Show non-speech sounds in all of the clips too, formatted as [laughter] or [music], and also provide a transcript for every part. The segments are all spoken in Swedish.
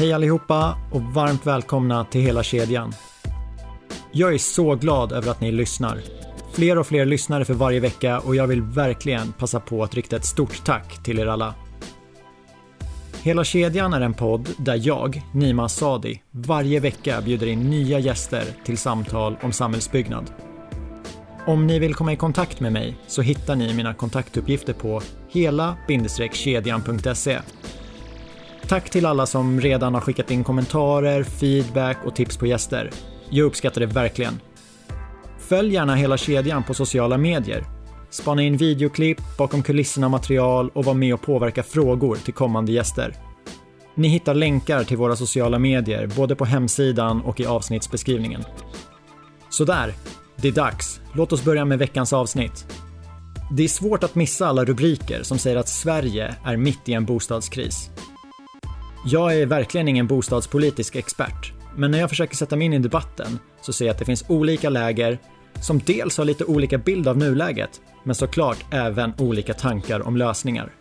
Hej allihopa och varmt välkomna till hela kedjan. Jag är så glad över att ni lyssnar. Fler och fler lyssnare för varje vecka och jag vill verkligen passa på att rikta ett stort tack till er alla. Hela kedjan är en podd där jag, Nima Sadi, varje vecka bjuder in nya gäster till samtal om samhällsbyggnad. Om ni vill komma i kontakt med mig så hittar ni mina kontaktuppgifter på hela-kedjan.se. Tack till alla som redan har skickat in kommentarer, feedback och tips på gäster. Jag uppskattar det verkligen. Följ gärna hela kedjan på sociala medier. Spana in videoklipp, bakom kulisserna material och var med och påverka frågor till kommande gäster. Ni hittar länkar till våra sociala medier både på hemsidan och i avsnittsbeskrivningen. Sådär, det är dags. Låt oss börja med veckans avsnitt. Det är svårt att missa alla rubriker som säger att Sverige är mitt i en bostadskris. Jag är verkligen ingen bostadspolitisk expert, men när jag försöker sätta mig in i debatten så ser jag att det finns olika läger som dels har lite olika bild av nuläget, men såklart även olika tankar om lösningar.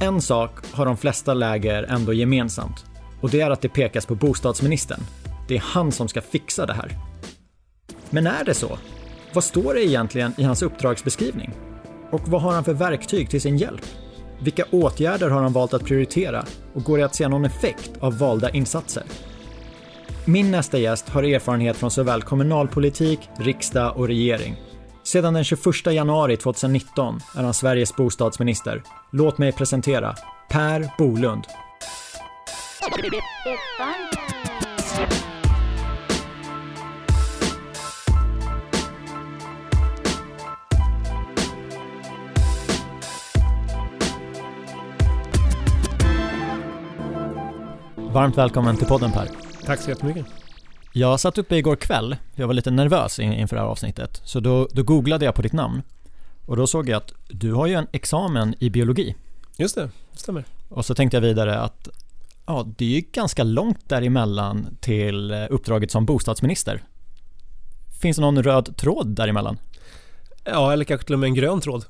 En sak har de flesta läger ändå gemensamt och det är att det pekas på bostadsministern. Det är han som ska fixa det här. Men är det så? Vad står det egentligen i hans uppdragsbeskrivning? Och vad har han för verktyg till sin hjälp? Vilka åtgärder har han valt att prioritera och går det att se någon effekt av valda insatser? Min nästa gäst har erfarenhet från såväl kommunalpolitik, riksdag och regering. Sedan den 21 januari 2019 är han Sveriges bostadsminister. Låt mig presentera Per Bolund. Varmt välkommen till podden Per. Tack så jättemycket. Jag satt uppe igår kväll, jag var lite nervös inför det här avsnittet, så då, då googlade jag på ditt namn. Och då såg jag att du har ju en examen i biologi. Just det, det stämmer. Och så tänkte jag vidare att ja, det är ju ganska långt däremellan till uppdraget som bostadsminister. Finns det någon röd tråd däremellan? Ja, eller kanske till och med en grön tråd.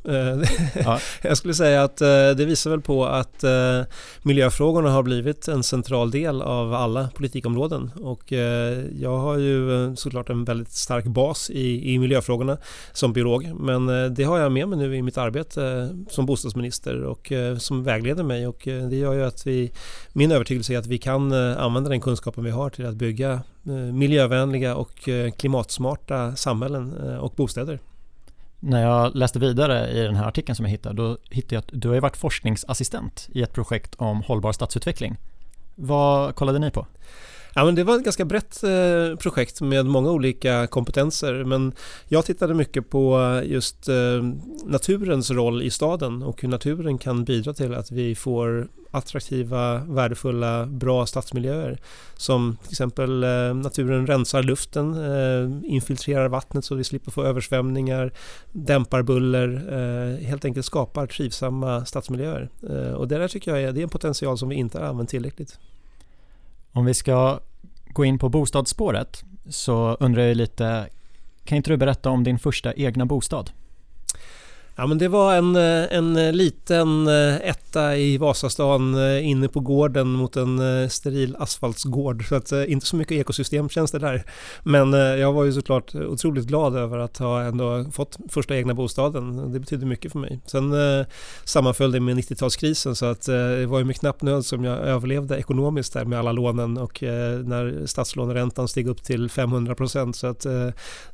Ja. [laughs] Jag skulle säga att det visar väl på att miljöfrågorna har blivit en central del av alla politikområden. Och jag har ju såklart en väldigt stark bas i, i miljöfrågorna som biolog. Men det har jag med mig nu i mitt arbete som bostadsminister och som vägleder mig. Och det gör ju att vi, min övertygelse är att vi kan använda den kunskapen vi har till att bygga miljövänliga och klimatsmarta samhällen och bostäder när jag läste vidare i den här artikeln som jag hittade, då hittade jag att du har varit forskningsassistent i ett projekt om hållbar stadsutveckling. Vad kollade ni på? Ja, men det var ett ganska brett eh, projekt med många olika kompetenser men jag tittade mycket på just eh, naturens roll i staden och hur naturen kan bidra till att vi får attraktiva, värdefulla, bra stadsmiljöer. Som till exempel eh, naturen rensar luften, eh, infiltrerar vattnet så vi slipper få översvämningar, dämpar buller, eh, helt enkelt skapar trivsamma stadsmiljöer. Eh, och det där tycker jag är, det är en potential som vi inte har använt tillräckligt. Om vi ska gå in på bostadsspåret så undrar jag lite, kan inte du berätta om din första egna bostad? Ja men det var en, eh, en eh, liten eh, etta i Vasastan inne på gården mot en steril asfaltsgård. Så att inte så mycket ekosystemtjänster där. Men jag var ju såklart otroligt glad över att ha ändå fått första egna bostaden. Det betydde mycket för mig. Sen sammanföll det med 90-talskrisen så att det var ju med knapp nöd som jag överlevde ekonomiskt där med alla lånen och när statslåneräntan steg upp till 500 procent. Så att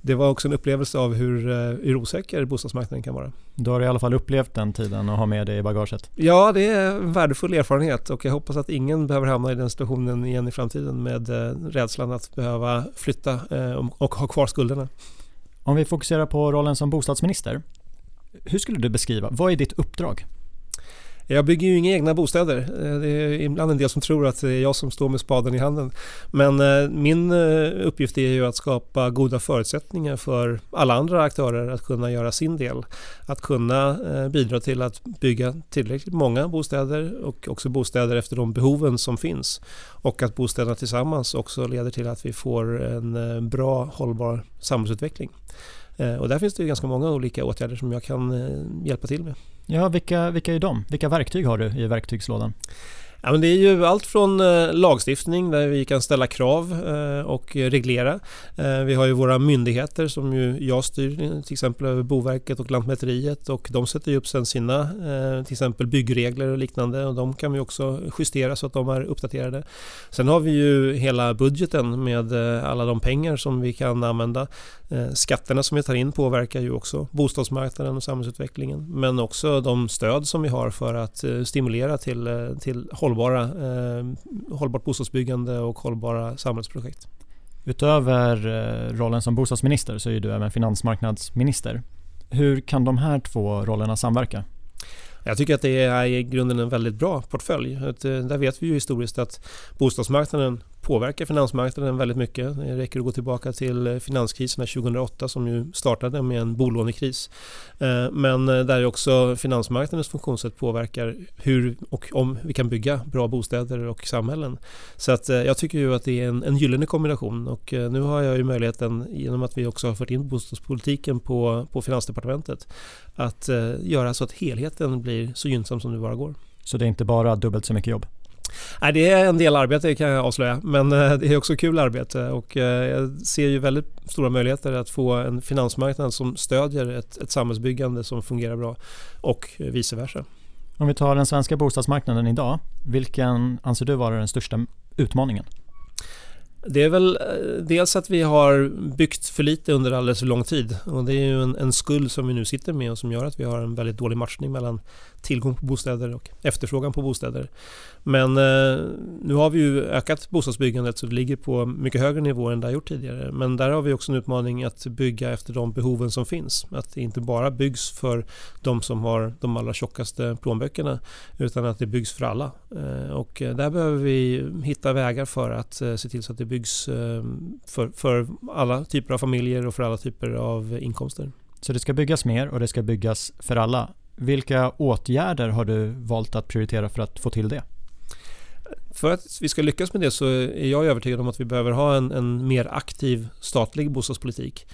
det var också en upplevelse av hur, hur osäker bostadsmarknaden kan vara. Du har i alla fall upplevt den tiden och har med det i bagaget. Ja, det är en värdefull erfarenhet och jag hoppas att ingen behöver hamna i den situationen igen i framtiden med eh, rädslan att behöva flytta eh, och ha kvar skulderna. Om vi fokuserar på rollen som bostadsminister. Hur skulle du beskriva, vad är ditt uppdrag? Jag bygger ju inga egna bostäder. Eh, det är ibland en del som tror att det är jag som står med spaden i handen. Men eh, min eh, uppgift är ju att skapa goda förutsättningar för alla andra aktörer att kunna göra sin del. Att kunna bidra till att bygga tillräckligt många bostäder och också bostäder efter de behoven som finns. Och att bostäderna tillsammans också leder till att vi får en bra hållbar samhällsutveckling. Eh, och där finns det ju ganska många olika åtgärder som jag kan eh, hjälpa till med. Ja, vilka, vilka är de? Vilka verktyg har du i verktygslådan? Ja, men det är ju allt från eh, lagstiftning där vi kan ställa krav eh, och reglera. Eh, vi har ju våra myndigheter som ju jag styr, till exempel över Boverket och Lantmäteriet och de sätter ju upp sen sina till exempel byggregler och liknande och de kan vi också justera så att de är uppdaterade. Sen har vi ju hela budgeten med alla de pengar som vi kan använda. Skatterna som vi tar in påverkar ju också bostadsmarknaden och samhällsutvecklingen men också de stöd som vi har för att stimulera till, till hållbara, eh, hållbart bostadsbyggande och hållbara samhällsprojekt. Utöver eh, rollen som bostadsminister så är du även finansmarknadsminister. Hur kan de här två rollerna samverka? Jag tycker att det är i grunden en väldigt bra portfölj. Eh, där vet vi ju historiskt att bostadsmarknaden påverkar finansmarknaden väldigt mycket. Det räcker att gå tillbaka till finanskrisen 2008 som ju startade med en bolånekris. Eh, men eh, där också finansmarknadens funktionssätt påverkar hur och om vi kan bygga bra bostäder och samhällen. Så att eh, jag tycker ju att det är en, en gyllene kombination och nu har jag ju möjligheten genom att vi också har fört in bostadspolitiken på, på Finansdepartementet att göra så att helheten blir så gynnsam som det bara går. Så det är inte bara dubbelt så mycket jobb? Nej, det är en del arbete kan jag avslöja, men eh, det är också kul arbete och eh, jag ser ju väldigt stora möjligheter att få en finansmarknad som stödjer ett, ett samhällsbyggande som fungerar bra och vice versa. Om vi tar den svenska bostadsmarknaden idag, vilken anser du vara den största utmaningen? Det är väl eh, dels att vi har byggt för lite under alldeles för lång tid och det är ju en, en skuld som vi nu sitter med och som gör att vi har en väldigt dålig matchning mellan tillgång på bostäder och efterfrågan på bostäder. Men eh, nu har vi ju ökat bostadsbyggandet så det ligger på mycket högre nivå än det har gjort tidigare. Men där har vi också en utmaning att bygga efter de behoven som finns. Att det inte bara byggs för de som har de allra tjockaste plånböckerna utan att det byggs för alla. Eh, och där behöver vi hitta vägar för att eh, se till så att det byggs eh, för, för alla typer av familjer och för alla typer av inkomster. Så det ska byggas mer och det ska byggas för alla. Vilka åtgärder har du valt att prioritera för att få till det? För att vi ska lyckas med det så är jag övertygad om att vi behöver ha en, en mer aktiv statlig bostadspolitik.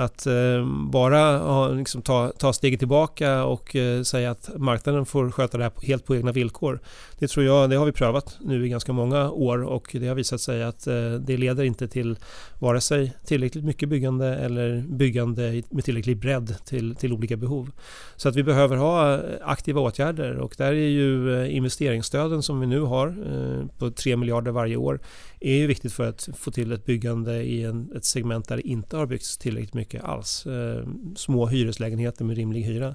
Att eh, bara ha, liksom, ta, ta steget tillbaka och eh, säga att marknaden får sköta det här helt på egna villkor. Det tror jag, det har vi prövat nu i ganska många år och det har visat sig att eh, det leder inte till vare sig tillräckligt mycket byggande eller byggande med tillräcklig bredd till, till olika behov. Så att vi behöver ha eh, aktiva åtgärder och där är ju eh, investeringsstöden som vi nu har eh, på 3 miljarder varje år är ju viktigt för att få till ett byggande i en, ett segment där det inte har byggts tillräckligt mycket alls. Eh, små hyreslägenheter med rimlig hyra.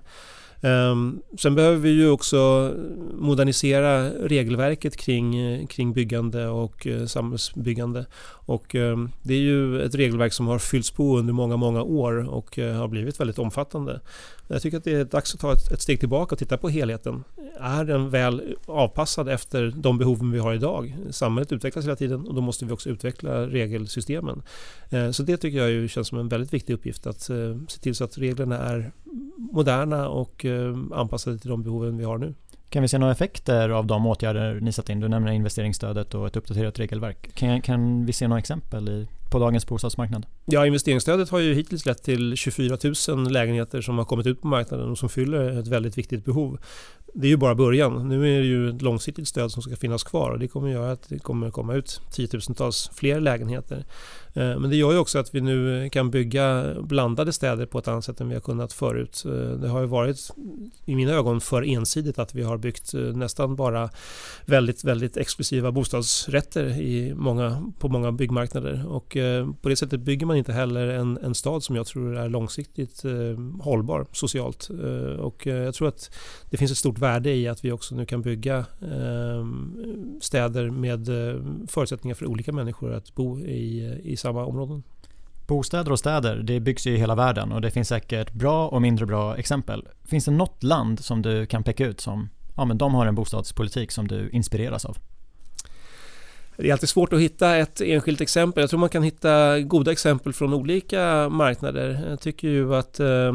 Ehm, sen behöver vi ju också modernisera regelverket kring, kring byggande och eh, samhällsbyggande. Och, ehm, det är ju ett regelverk som har fyllts på under många, många år och eh, har blivit väldigt omfattande. Jag tycker att det är dags att ta ett, ett, steg tillbaka och titta på helheten. Är den väl avpassad efter de behoven vi har idag? Samhället utvecklas hela tiden och då måste vi också utveckla regelsystemen. Eh, så det tycker jag ju känns som en väldigt viktig uppgift att se till så att reglerna är moderna och eh, anpassade till de behoven vi har nu. Kan vi se några effekter av de åtgärder ni satt in? Du nämner investeringsstödet och ett uppdaterat regelverk. Kan, kan vi se några exempel i, på dagens bostadsmarknad? Ja, investeringsstödet har ju hittills lett till 24 000 lägenheter som har kommit ut på marknaden och som fyller ett väldigt viktigt behov det är ju bara början. Nu är det ju ett långsiktigt stöd som ska finnas kvar och det kommer göra att det kommer komma ut tiotusentals fler lägenheter. Eh, men det gör ju också att vi nu kan bygga blandade städer på ett annat sätt än vi har kunnat förut. Eh, det har ju varit i mina ögon för ensidigt att vi har byggt eh, nästan bara väldigt, väldigt exklusiva bostadsrätter i många, på många byggmarknader och på det sättet bygger man inte heller en, en stad som jag tror är långsiktigt eh, hållbar socialt eh, och eh, jag tror att det finns ett stort värde i att vi också nu kan bygga eh, städer med eh, förutsättningar för olika människor att bo i, i samma områden. Bostäder och städer, det byggs ju i hela världen och det finns säkert bra och mindre bra exempel. Finns det något land som du kan peka ut som, ja men de har en bostadspolitik som du inspireras av? Det är alltid svårt att hitta ett enskilt exempel. Jag tror man kan hitta goda exempel från olika marknader. Jag tycker ju att eh,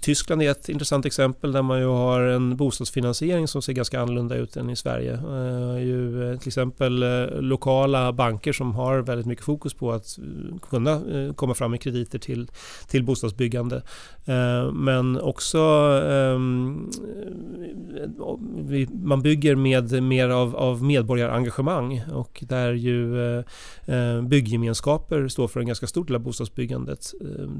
Tyskland är ett intressant exempel där man ju har en bostadsfinansiering som ser ganska annorlunda ut än i Sverige. Eh, ju, eh, till exempel eh, lokala banker som har väldigt mycket fokus på att kunna komma fram med krediter till, till bostadsbyggande. men också ehm, man bygger med mer av, av medborgarengagemang och där ju bygggemenskaper står för en ganska stor del av bostadsbyggandet.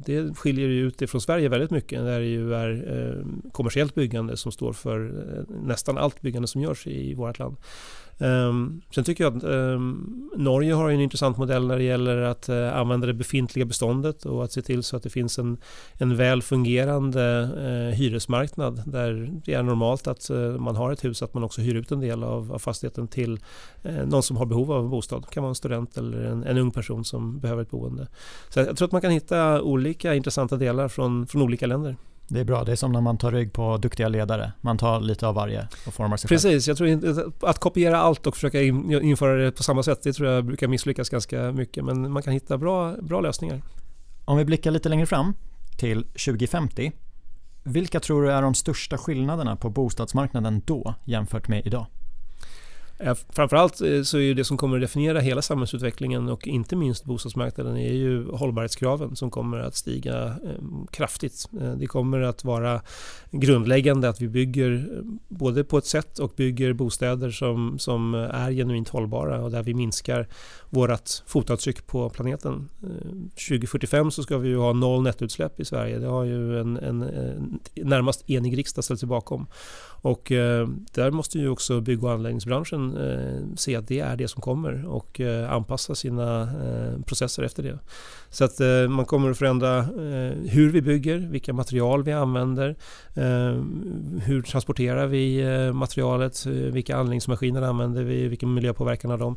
Det skiljer ju ut det från Sverige väldigt mycket där det ju är eh, kommersiellt byggande som står för eh, nästan allt byggande som görs i vårt land. Um, sen tycker jag att um, Norge har en intressant modell när det gäller att uh, använda det befintliga beståndet och att se till så att det finns en, en väl fungerande uh, hyresmarknad där det är normalt att uh, man har ett hus att man också hyr ut en del av, av fastigheten till någon som har behov av en bostad. Det kan vara en student eller en, en ung person som behöver ett boende. Så jag tror att man kan hitta olika intressanta delar från, från olika länder. Det är bra, det är som när man tar rygg på duktiga ledare. Man tar lite av varje och formar sig Precis, själv. jag tror att kopiera allt och försöka införa det på samma sätt, det tror jag brukar misslyckas ganska mycket. Men man kan hitta bra, bra lösningar. Om vi blickar lite längre fram till 2050. Vilka tror du är de största skillnaderna på bostadsmarknaden då jämfört med idag? Eh, framförallt eh, så är ju det som kommer att definiera hela samhällsutvecklingen och inte minst bostadsmarknaden är ju hållbarhetskraven som kommer att stiga ehm, kraftigt. Eh, det kommer att vara grundläggande att vi bygger både på ett sätt och bygger bostäder som, som är genuint hållbara och där vi minskar vårt fotavtryck på planeten. 2045 så ska vi ju ha noll nettoutsläpp i Sverige. Det har ju en, en, en närmast enig riksdag ställt sig bakom. Och eh, där måste ju också bygg och anläggningsbranschen eh, se att det är det som kommer och eh, anpassa sina eh, processer efter det. Så att eh, man kommer att förändra eh, hur vi bygger, vilka material vi använder, eh, hur transporterar vi eh, materialet, vilka anläggningsmaskiner använder vi, vilken miljöpåverkan har de.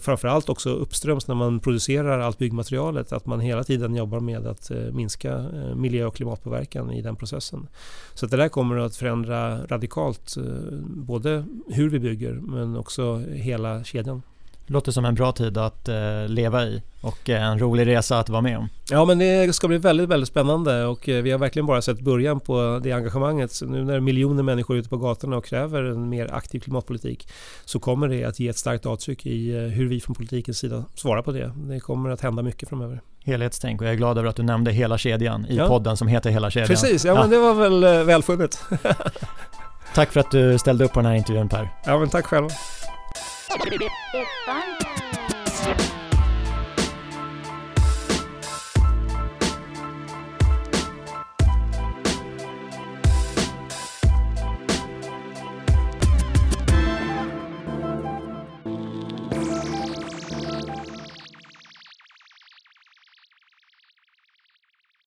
Framförallt också uppströms när man producerar allt byggmaterialet, att man hela tiden jobbar med att eh, minska miljö och klimatpåverkan i den processen. Så att det där kommer att förändra radikalt både hur vi bygger men också hela kedjan. Låter som en bra tid att eh, leva i och eh, en rolig resa att vara med om. Ja men det ska bli väldigt, väldigt spännande och eh, vi har verkligen bara sett början på det engagemanget. Så nu när miljoner människor är ute på gatorna och kräver en mer aktiv klimatpolitik så kommer det att ge ett starkt avtryck i eh, hur vi från politikens sida svarar på det. Det kommer att hända mycket framöver. Helhetstänk och jag är glad över att du nämnde hela kedjan i ja. podden som heter Hela kedjan. Precis, ja, ja. men det var väl välfunnet. [laughs] tack för att du ställde upp på den här intervjun Per. Ja men tack själv.